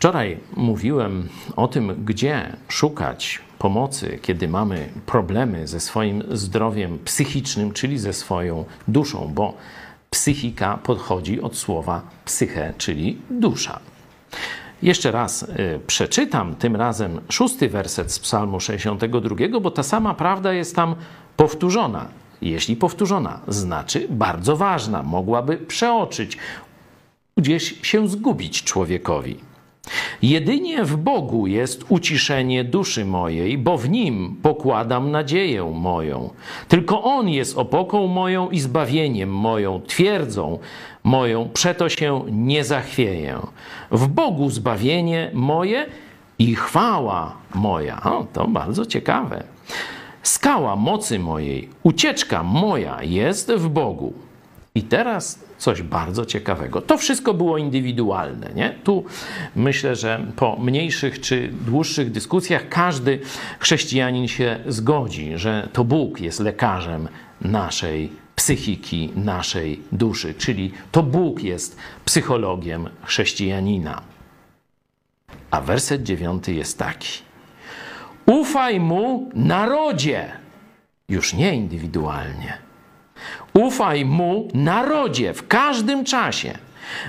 Wczoraj mówiłem o tym, gdzie szukać pomocy, kiedy mamy problemy ze swoim zdrowiem psychicznym, czyli ze swoją duszą, bo psychika podchodzi od słowa psyche, czyli dusza. Jeszcze raz y, przeczytam, tym razem szósty werset z Psalmu 62, bo ta sama prawda jest tam powtórzona. Jeśli powtórzona, znaczy bardzo ważna, mogłaby przeoczyć, gdzieś się zgubić człowiekowi. Jedynie w Bogu jest uciszenie duszy mojej, bo w Nim pokładam nadzieję moją. Tylko On jest opoką moją i zbawieniem moją, twierdzą moją, przeto się nie zachwieję. W Bogu zbawienie moje i chwała moja. O, to bardzo ciekawe. Skała mocy mojej, ucieczka moja jest w Bogu. I teraz coś bardzo ciekawego. To wszystko było indywidualne. Nie? Tu myślę, że po mniejszych czy dłuższych dyskusjach każdy chrześcijanin się zgodzi, że to Bóg jest lekarzem naszej psychiki, naszej duszy, czyli to Bóg jest psychologiem chrześcijanina. A werset dziewiąty jest taki. Ufaj mu narodzie, już nie indywidualnie Ufaj mu narodzie w każdym czasie.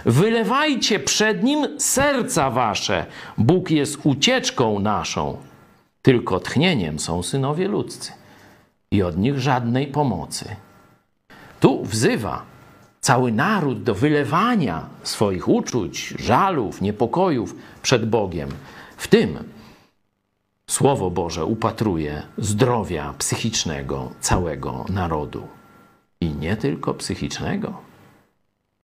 Wylewajcie przed nim serca wasze. Bóg jest ucieczką naszą. Tylko tchnieniem są synowie ludzcy i od nich żadnej pomocy. Tu wzywa cały naród do wylewania swoich uczuć, żalów, niepokojów przed Bogiem. W tym Słowo Boże upatruje zdrowia psychicznego całego narodu i nie tylko psychicznego.